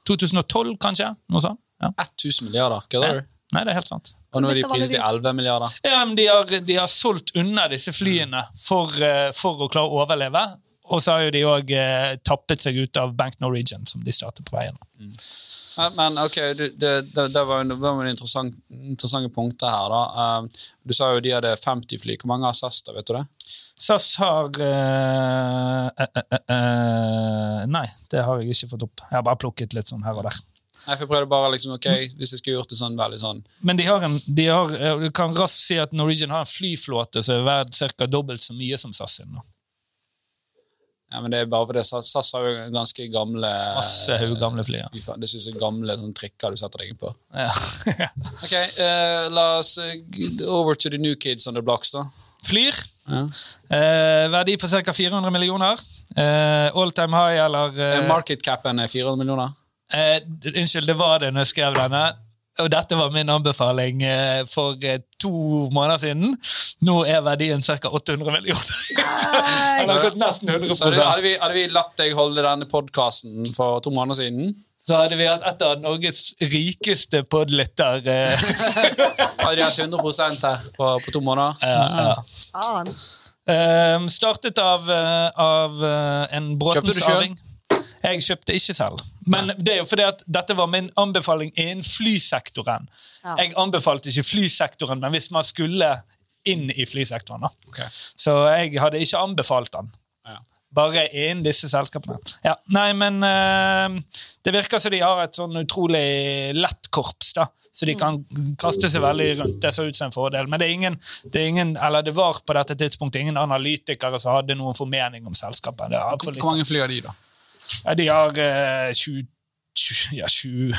2012, kanskje? Noe sånt? Ja. 1000 milliarder, kødder du? Nei, det er helt sant. Og nå er de priset til 11 milliarder. Ja, men de har, de har solgt unna disse flyene for, eh, for å klare å overleve. Og så har jo de òg eh, tappet seg ut av Bank Norwegian, som de startet på veien. Ja, Men ok, du, det, det, det var jo interessant, interessante punkter her. da. Um, du sa jo de hadde 50 fly. Hvor mange har SAS, da? vet du det? SAS har uh, uh, uh, eh, Nei, det har jeg ikke fått opp. Jeg har bare plukket litt sånn her og der. Nei, for jeg prøvde bare liksom, ok, Hvis jeg skulle gjort det sånn veldig sånn Men de har en, de har, du kan raskt si at Norwegian har en flyflåte som er verdt ca. dobbelt så mye som SAS sin. ja, men Det er bare fordi SAS, SAS har jo ganske gamle Masse gamle fly. Ja. Det synes jeg er gamle sånn trikker du setter deg på. Ja. Ok, uh, La oss eh, over to the new kids on the blocks, da. Flyr. Ja. Eh, verdi på ca. 400 millioner. Eh, all time high eller eh, Eh, Market capen er 400 millioner. Eh, unnskyld, det var det når jeg skrev denne. Og dette var min anbefaling eh, for eh, to måneder siden. Nå er verdien ca. 800 millioner. Den har gått nesten 100 Så hadde, hadde, vi, hadde vi latt deg holde denne podkasten for to måneder siden, Så hadde vi hatt et av Norges rikeste podlytter. Hadde de hatt 100 her på, på to måneder. ja, ja. Eh, startet av, eh, av eh, en Kjøpte du selv? Bråtensarving. Jeg kjøpte ikke selv. Men det er jo fordi at dette var min anbefaling innen flysektoren. Ja. Jeg anbefalte ikke flysektoren, men hvis man skulle inn i flysektoren. da. Okay. Så jeg hadde ikke anbefalt den. Ja. Bare innen disse selskapene. Ja, nei, men eh, Det virker som de har et sånn utrolig lett korps, da. Så de kan kaste seg veldig rundt. Det ser ut som en fordel. Men det er ingen, det er ingen eller det var på dette tidspunktet ingen analytikere som hadde noen formening om selskapet. Hvor mange fly har de, da? Ja, de har eh, 20, 20, ja, 20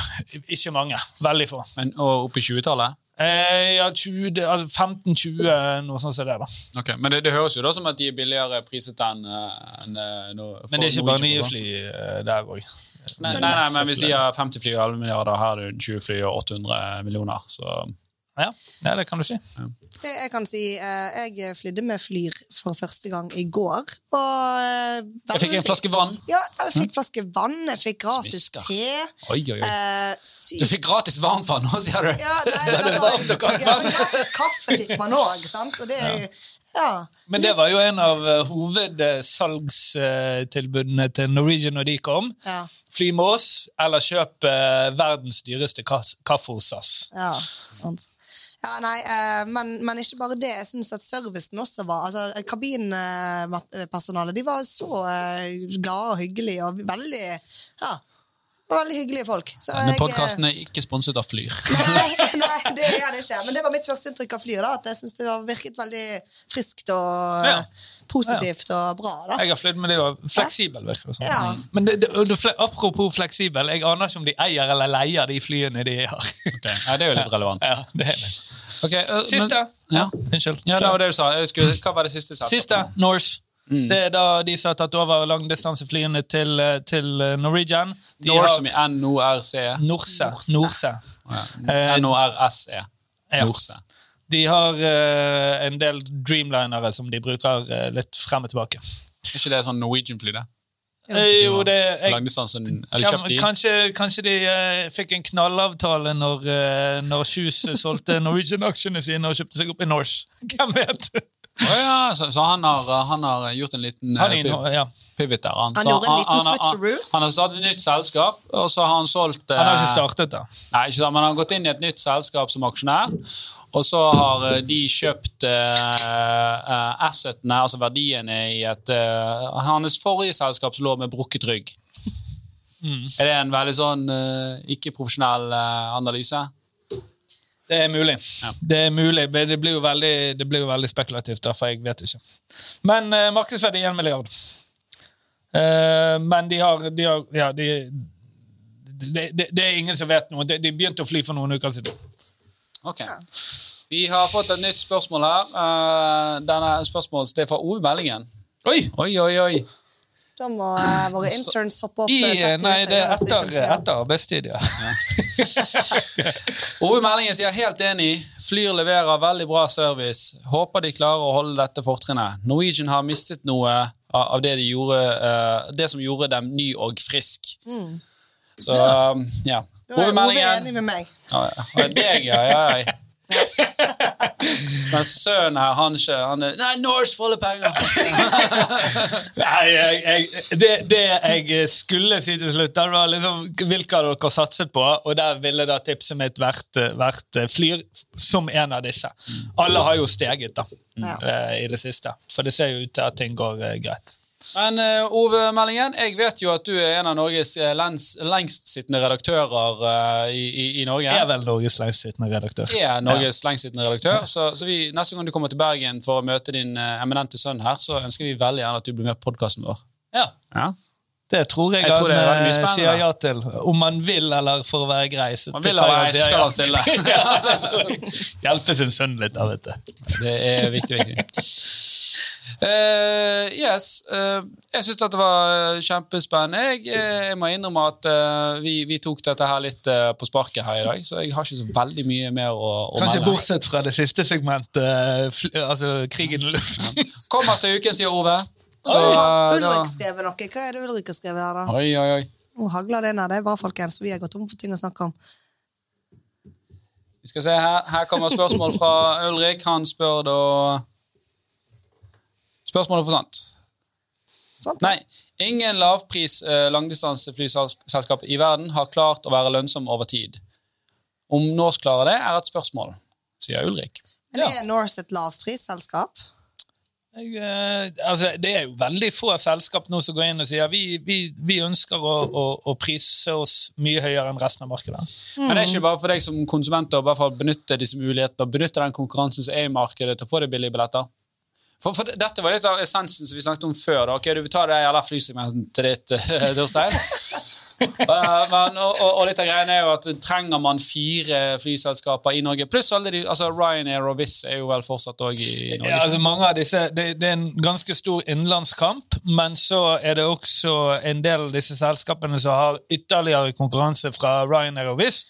Ikke mange. Veldig få. Men, og oppe i 20-tallet? Eh, ja, 20, altså 15-20, noe sånt som det. da. Ok, Men det, det høres jo da som at de er billigere priset enn en, enn, eh, Men det er ikke bare nye fly eh, der òg. Nei, nei, nei, men hvis de har 50 fly og 11 milliarder, her er det 20 fly og 800 millioner. Så Ja, ja, det kan du si. Ja. jeg kan si, eh, jeg flydde med Flyr for første gang i går. Og eh, jeg fikk en flaske vann. Ja, jeg fikk flaske vann, jeg fikk gratis Smisker. te. Oi, oi, oi. Eh, Du fikk gratis varmtvann òg, sier du? Ja, nei, er varmt altså, ja, gratis kaffe fikk man òg, sant? Og det er jo ja. Men det var jo en av hovedsalgstilbudene til Norwegian når de kom. Ja, Fly med oss, eller kjøp verdens dyreste kaffe hos SAS. ja, sant. Ja, nei, eh, men, men ikke bare det. Jeg syns at servicen også var altså, Kabinpersonalet de var så eh, glade og hyggelige og veldig ja, var veldig hyggelige folk. Så Denne eh, podkasten er ikke sponset av Flyr. Nei, nei, det er det ikke. Men det var mitt første inntrykk av Flyr. da, At jeg synes det var virket veldig friskt og Ja. positivt og bra. da. Jeg har flydd men det var fleksibel, virker det som. Ja. Men det, det, apropos fleksibel, jeg aner ikke om de eier eller leier de flyene de har. Nei, det er jo litt relevant. Ja, det er det. Okay, uh, Siste. Men, ja. Unnskyld. ja, det var det du sa. Jeg skulle, hva var det siste? Siste, Norse. Det er da de som har tatt over langdistanseflyene til, eh, til eh, Norwegian. De Nor, har- som i NORCE. Norse. Norse. Eh, NORSE. Ja. Norse. De har uh, en del Dreamlinere som de bruker uh, litt frem og tilbake. Er ikke det sånn Norwegian-fly, det? Eh, jo, det jeg, Langdistansen Eller kan, kanskje, kanskje de uh, fikk en knallavtale når, uh, når solgte Norwegian-aksjene sine og kjøpte seg opp i Norse. Hvem vet? Å ja, så, så han, har, han har gjort en liten Han eh, inno, ja. pivot der. Han, Han Så gjorde en liten han, han, switcheroo. han har startet et nytt selskap, og så har han solgt Han har ikke eh, startet, da. Nei, ikke sant, men han har gått inn i et nytt selskap som aksjonær, og så har uh, de kjøpt assetene, altså verdiene, i et Hans forrige selskap som lå med brukket rygg. Mm. Er det en veldig sånn ikke-profesjonell analyse? Det er mulig. Ja. Det er mulig, men det blir jo veldig, det blir jo veldig spekulativt, derfor for jeg vet ikke. Men uh, markedsverdi er 1 milliard. Eh, men de har, de har Ja, de, det, det, det er ingen som vet noe. De, de begynte å fly for noen uker siden. Ok. Vi har fått et nytt spørsmål her. Uh, denne spørsmålet det er fra Ove Meldingen. Oi! Oi, oi, oi. Da må eh, våre interns hoppe opp. I, eh, nei, det er etter, etter arbeidstid, ja. Ove Meldingen sier helt enig. Flyr leverer veldig bra service. Håper de klarer å holde dette fortrinnet. Norwegian har mistet noe av det, de gjorde, eh, det som gjorde dem ny og frisk. Så um, ja. Ove Meldingen. Ove er enig med meg. Ja, ja. Deg, ja. ja, ja. Men sønnen her, han ikke han er, Nei, Norse får penger! Nei, jeg, jeg, det, det jeg skulle si til slutt, det var liksom hvilke har dere satset på, og der ville da tipset mitt vært, vært Flyr som en av disse. Alle har jo steget da, Ja. eh, i det siste, for det ser jo ut til at ting går eh, greit. Men eh, Ove Meldingen, jeg vet jo at du er en av Norges eh, lens, lengstsittende redaktører eh, i, i, i Norge. Jeg er vel Norges lengstsittende redaktør. er Norges lengstsittende redaktør. Så, så vi, neste gang du kommer til Bergen for å møte din eminente sønn her, så ønsker vi veldig gjerne at du blir med på podkasten vår. Ja. Ja? Det tror jeg, Jeg tror han sier ja til. Om man vil, eller for å være grei. Så Man vil jeg så skal ja. han stille. Hjelpe sin sønn litt, da, vet du. Det er viktig, viktig. Eh, yes. Uh, jeg syns dette var eh, kjempespennende. Jeg, jeg må innrømme at uh, vi, vi tok dette her litt på sparket her i dag, så jeg har ikke så veldig mye mer å, å Kanskje melde. bortsett fra det siste segmentet, altså krigen i luften. Kommer til uken, sier Ove. Så eh, Ulrik skrevet noe. Hva er det Ulrik har skrevet her, da? Oi, oi, oi. Nå hagler det ned. Det er bra, folkens. Vi har gått tom for ting å snakke om. Vi skal se her. Her kommer spørsmål fra Ulrik. Han spør da Spørsmålet forsvant. sant Nei. Ingen lavpris eh, langdistanseflyselskap i verden har klart å være lønnsom over tid. Om Norse klarer det, er et spørsmål, sier Ulrik. Men Ja. er Norse et lavprisselskap? Jeg, eh, altså, det er jo veldig få selskap nå som går inn og sier vi, vi, vi ønsker å, å, å prise oss mye høyere enn resten av markedet. Men det er ikke bare for deg som konsument å i hvert fall benytte disse mulighetene og benytte den konkurransen som er i markedet til å få deg billige billetter. For, for Dette var litt av essensen som vi snakket om før. Da. Ok, Du vil ta det jævla flysegmentet ditt, eh, Torstein. uh, men, og, og, litt av greia er jo at trenger man fire flyselskaper i Norge? Pluss alle de, altså Ryanair og Wizz er jo vel fortsatt òg i Norge. Ja, altså mange av disse, det, det er en ganske stor innenlandskamp, men så er det også en del av disse selskapene som har ytterligere konkurranse fra Ryanair og Wizz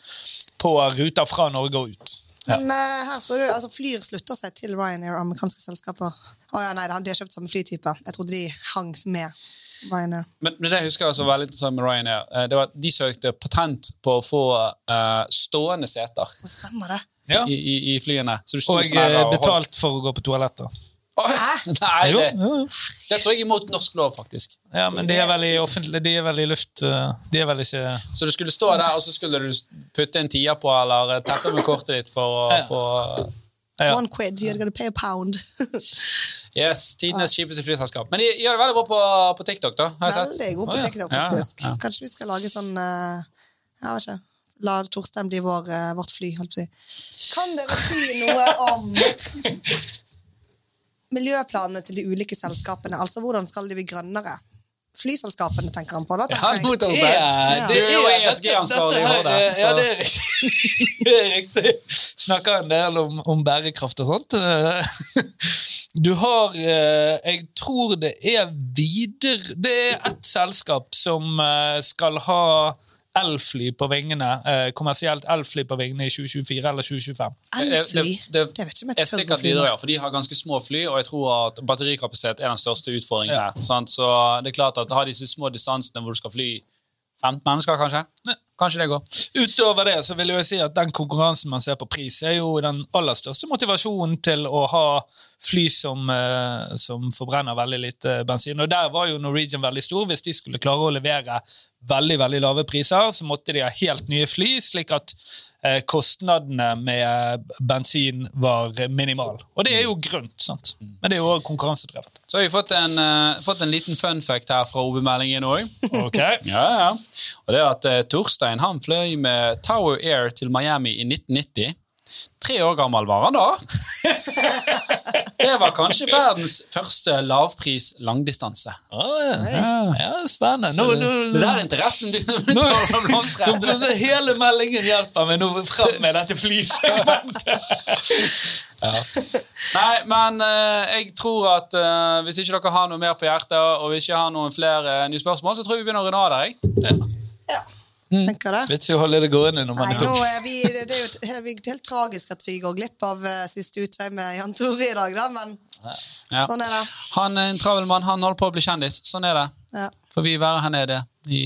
på ruter fra Norge og ut. Ja. Men eh, her står det altså Flyr slutter seg til Ryanair og amerikanske selskaper. Å ja, nei, de har kjøpt samme flytype. Jeg trodde de hang med Ryanair. Men, men det jeg husker jeg også var litt interessant med Ryanair. eh, Det var at De søkte patent på å få uh, stående seter Hva stemmer det? Ja. i, i, i flyene. Så du sto Og sånn eh, og betalt for å gå på toaletter. Hæ? Nei, det, det tror jeg er imot norsk lov, faktisk. Ja, men de er vel i offentlig, de er vel i luft De er vel ikke Så du skulle stå der, og så skulle du putte en tier på eller teppe med kortet ditt for å Ja. få Ja. One quid, you're gonna pay a pound. Yes, Tidenes kjipeste flyselskap. Men de gjør det veldig bra på, på TikTok, da. Har jeg. Veldig god på ja. TikTok, faktisk. Kanskje vi skal lage sånn uh, Jeg vet ikke. La Torstein bli vår, uh, vårt fly. Kan dere si noe om miljøplanene til de ulike selskapene? Altså hvordan skal de bli grønnere? Flyselskapene tenker han på, da. Ja, tenker nå, jeg. Torstein. Ja, Det er jo ESG-ansvarlig Horde. er- Ja, det er riktig. Det er riktig. Snakker en del om, om bærekraft og sånt. Du har eh, Jeg tror det er videre Det er ett selskap som eh, skal ha elfly på vingene. eh, Kommersielt elfly på vingene i 2024 eller 2025. Elfly? Det, det, Det vet ikke om jeg er sikkert videre, ja, for de har ganske små fly, og jeg tror at batterikapasitet er den største utfordringen Ja. her. Sant? Så det er klart at har disse små distansene hvor du skal fly 15 mennesker, kanskje. Kanskje det går. Utover det så vil jeg si at den konkurransen man ser på pris, er jo den aller største motivasjonen til å ha fly som, eh, som forbrenner veldig lite bensin. Og der var jo Norwegian veldig stor. Hvis de skulle klare å levere veldig veldig lave priser, så måtte de ha helt nye fly, slik at eh, kostnadene med bensin var minimal. Og det er jo grønt, sant? men det er jo òg konkurransedrevet. Så har vi fått en, eh, fått en liten fun fact her fra OB-meldingen òg. Ok? Ja, ja. Og det er at eh, Torstein han fløy med Tower Air til Miami i 1990. Tre år gammel var han da. Det var kanskje verdens første lavpris langdistanse. Oh, ja. ja, spennende. Nå, nå, Det der er interessen du Nå, tar blomstre nå ble hele meldingen hjelper meg nå fram med dette flysegmentet. Nei, men eh, jeg tror at eh, hvis ikke dere har noe mer på hjertet, og hvis ikke har noen flere eh, nye spørsmål, så tror jeg vi begynner å runde av der. jeg. Ja. Tenker det. Vits i å holde det gående når man Nei, er nå er vi, det er jo det er jo helt tragisk at vi går glipp av eh, siste utvei med Jan Tore i dag, da, men Ja. sånn er det. Han er en travel mann, han holder på å bli kjendis. Sånn er det. Ja. Får vi være her nede i,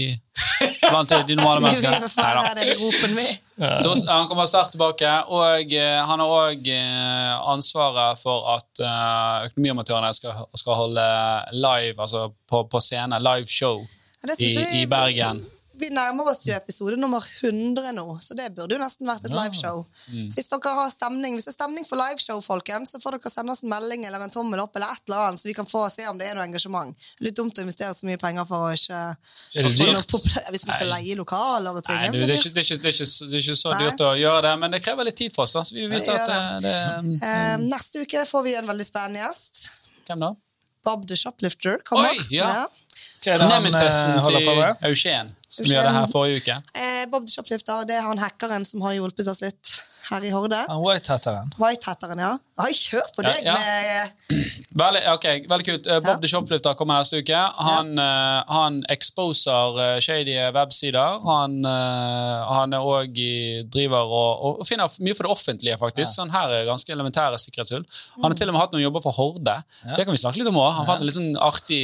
blant de normale menneskene mennesker? Da- Han kommer sterkt tilbake, og eh, han har òg ansvaret for at eh, økonomiamatørene skal, skal holde live, altså på, på scene, live show Ja, i, i Bergen. Vi nærmer oss jo episode nummer 100 nå, så det burde jo nesten vært et liveshow. Mm. Hvis dere har stemning, hvis det er stemning for liveshow, folkens, så får dere sende oss en melding eller en tommel opp eller et eller annet, så vi kan få se om det er noe engasjement. Litt dumt å investere så mye penger for å ikke Hvis vi skal leie lokaler og ting. Nei, du, det, er ikke, det, er ikke, det, er ikke, det er ikke så Nei. dyrt å gjøre det, men det krever litt tid for oss. da, så vi vet Det at gjør det, det, Eh, neste uke får vi en veldig spennende gjest. Hvem da? Bob the Shoplifter kommer. Oi, ja. Hva han Nemesisen eh, til? Eugen, som Eugen. gjør det her forrige uke. Eh, Bob the Shoplifter det er han hackeren som har hjulpet oss litt her i Horde. Han Whitehatteren. Whitehatteren, ja. Oi, kjør på deg Ja, ja. med Veldig, okay, veldig kult. Eh, Bob the Shoplifter kommer neste uke. Han, eh, han exposer eh, shady websider. Han, uh, han er òg driver og, og finner mye for det offentlige, faktisk. Sånn her er ganske elementære sikkerhetshull. Han har til og med hatt noen jobber for Horde. Det kan vi snakke litt om òg. Han fant en litt sånn artig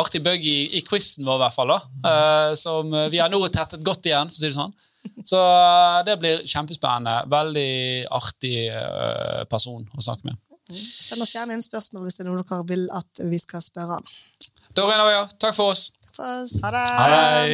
artig bug i, i quizen vår, i hvert fall. da, eh, Som vi har nå tettet godt igjen, for å si det sånn. Så eh, det blir kjempespennende. Veldig artig eh, person å snakke med. Send oss gjerne inn spørsmål hvis det er noe dere vil at vi skal spørre han. Da runder vi av. Takk for oss. Takk for oss. Ha det. Hei.